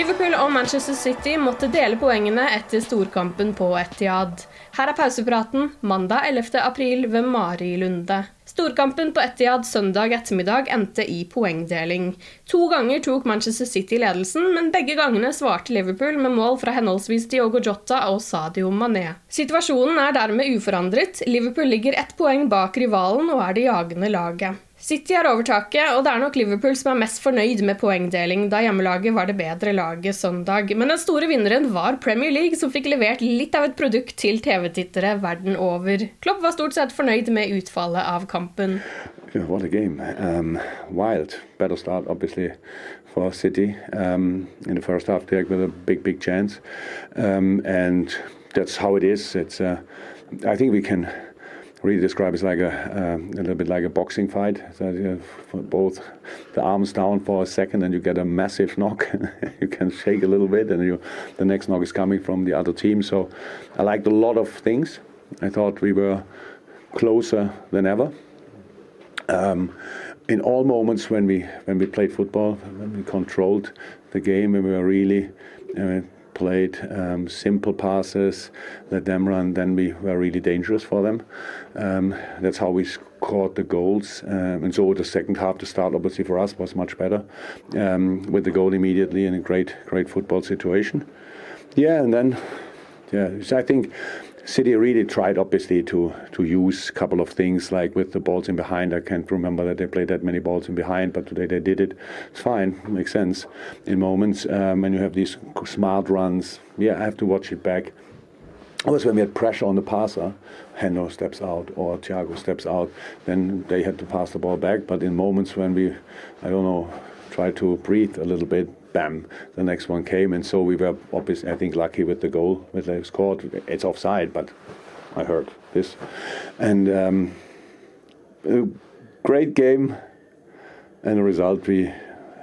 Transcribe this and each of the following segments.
Liverpool og Manchester City måtte dele poengene etter storkampen på Etihad. Her er pausepraten mandag 11. april ved Mari Lunde. Storkampen på Etihad søndag ettermiddag endte i poengdeling. To ganger tok Manchester City ledelsen, men begge gangene svarte Liverpool med mål fra henholdsvis Diogo Jota og Sadio Mané. Situasjonen er dermed uforandret. Liverpool ligger ett poeng bak rivalen og er det jagende laget. City har overtaket, og det er nok Liverpool som er mest fornøyd med poengdeling, da hjemmelaget var det bedre laget søndag. Men den store vinneren var Premier League, som fikk levert litt av et produkt til TV-tittere verden over. Klopp var stort sett fornøyd med utfallet av kampen. What a game. Um, wild. Better start, for City um, in the first half They with a big, big chance. Um, and that's how it is. It's, uh, I think we can really describe it like a, um, a little bit like a boxing fight. So you both the arms down for a second, and you get a massive knock. you can shake a little bit, and you, the next knock is coming from the other team. So I liked a lot of things. I thought we were closer than ever. Um, in all moments when we when we played football, when we controlled the game, and we were really. Uh, played um, simple passes, let them run, then we were really dangerous for them. Um, that's how we scored the goals. Um, and so the second half, the start obviously for us was much better um, with the goal immediately in a great, great football situation. Yeah, and then, yeah, so I think City really tried, obviously, to to use a couple of things like with the balls in behind. I can't remember that they played that many balls in behind, but today they did it. It's fine, makes sense in moments um, when you have these smart runs. Yeah, I have to watch it back. Always when we had pressure on the passer, Hendo steps out or Thiago steps out, then they had to pass the ball back. But in moments when we, I don't know, try to breathe a little bit, bam, the next one came. And so we were obviously, I think, lucky with the goal that they scored. It's offside, but I heard this. And um, a great game and a result we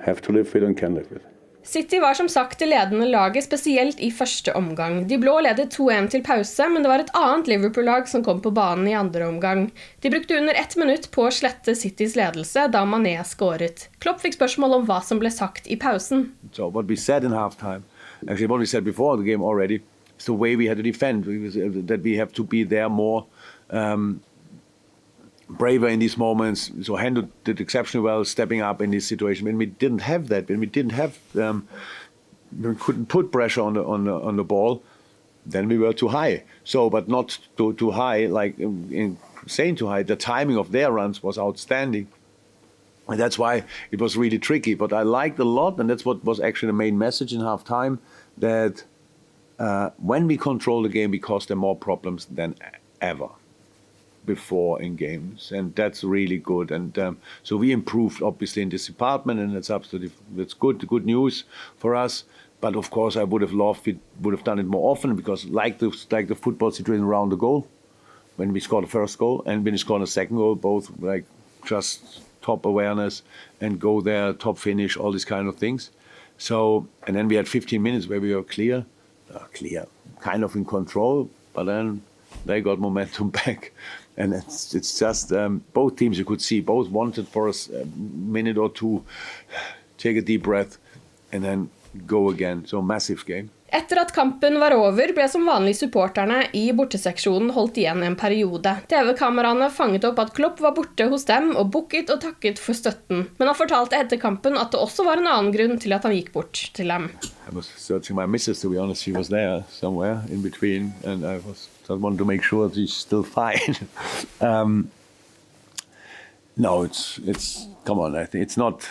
have to live with and can live with. City var som sagt det ledende laget, spesielt i første omgang. De blå ledet 2-1 til pause, men det var et annet Liverpool-lag som kom på banen i andre omgang. De brukte under ett minutt på å slette Citys ledelse da Mané skåret. Klopp fikk spørsmål om hva som ble sagt i pausen. So what we said in halftime, actually what we said before the game already, is the way we had to defend, that we have braver in these moments. So Hendo did exceptionally well, stepping up in this situation. When we didn't have that, when we didn't have, um, we couldn't put pressure on the on the on the ball, then we were too high. So, but not too too high, like in saying too high. The timing of their runs was outstanding. And that's why it was really tricky. But I liked a lot, and that's what was actually the main message in half time that uh, when we control the game, we cause them more problems than ever before in games, and that's really good. And um, so we improved obviously in this department, and that's absolutely that's good, good news for us. But of course, I would have loved it, would have done it more often because like the like the football situation around the goal, when we scored the first goal and when we scored the second goal, both like just top awareness, and go there, top finish, all these kind of things. So, and then we had 15 minutes where we were clear, uh, clear, kind of in control, but then they got momentum back. And it's, it's just um, both teams you could see, both wanted for a minute or two, take a deep breath, and then go again. So, massive game. Etter at kampen var over, ble som vanlig supporterne i borteseksjonen holdt igjen en periode. TV-kameraene fanget opp at Klopp var borte hos dem og booket og takket for støtten. Men han fortalte etter kampen at det også var en annen grunn til at han gikk bort til dem. I was searching my missus, to be honest. She was there somewhere in between, and I was just wanted to make sure she's still fine. um, no, it's it's come on. I think it's not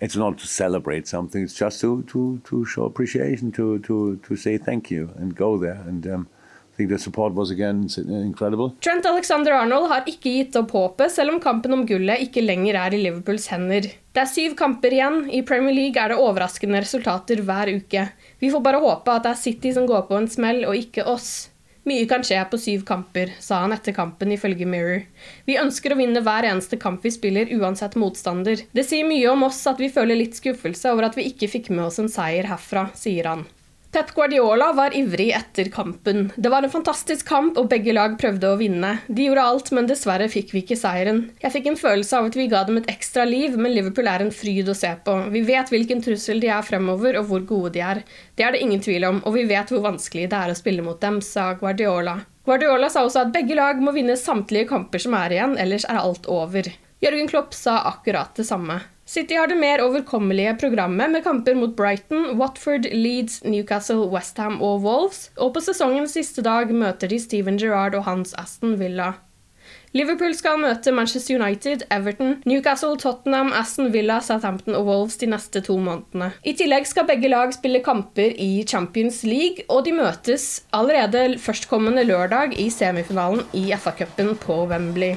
it's not to celebrate something. It's just to to to show appreciation, to to to say thank you and go there. And um, I think the support was again incredible. Trent Alexander-Arnold har ikke gitt opp håpet, selv om kampen om gullet ikke lenger er i Liverpools hender. Det er syv kamper igjen. I Premier League er det overraskende resultater hver uke. Vi får bare håpe at det er City som går på en smell, og ikke oss. Mye kan skje på syv kamper, sa han etter kampen ifølge Mirror. Vi ønsker å vinne hver eneste kamp vi spiller, uansett motstander. Det sier mye om oss at vi føler litt skuffelse over at vi ikke fikk med oss en seier herfra, sier han. Pep Guardiola var ivrig etter kampen. Det var en fantastisk kamp, og begge lag prøvde å vinne. De gjorde alt, men dessverre fikk vi ikke seieren. Jeg fikk en følelse av at vi ga dem et ekstra liv, men Liverpool er en fryd å se på. Vi vet hvilken trussel de er fremover, og hvor gode de er. Det er det ingen tvil om, og vi vet hvor vanskelig det er å spille mot dem, sa Guardiola. Guardiola sa også at begge lag må vinne samtlige kamper som er igjen, ellers er alt over. Jørgen Klopp sa akkurat det samme. City har det mer overkommelige programmet med kamper mot Brighton, Watford, Leeds, Newcastle, Westham og Wolves, og på sesongens siste dag møter de Steven Gerrard og hans Aston Villa. Liverpool skal møte Manchester United, Everton, Newcastle, Tottenham, Aston Villa, Southampton og Wolves de neste to månedene. I tillegg skal begge lag spille kamper i Champions League, og de møtes allerede førstkommende lørdag i semifinalen i FA-cupen på Wembley.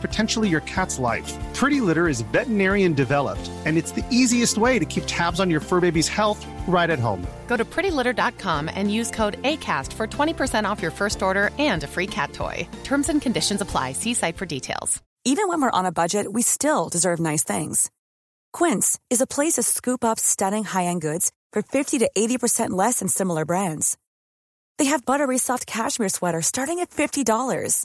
potentially your cat's life. Pretty Litter is veterinarian developed, and it's the easiest way to keep tabs on your fur baby's health right at home. Go to prettylitter.com and use code ACAST for 20% off your first order and a free cat toy. Terms and conditions apply. See site for details. Even when we're on a budget, we still deserve nice things. Quince is a place to scoop up stunning high end goods for 50 to 80% less than similar brands. They have buttery soft cashmere sweaters starting at $50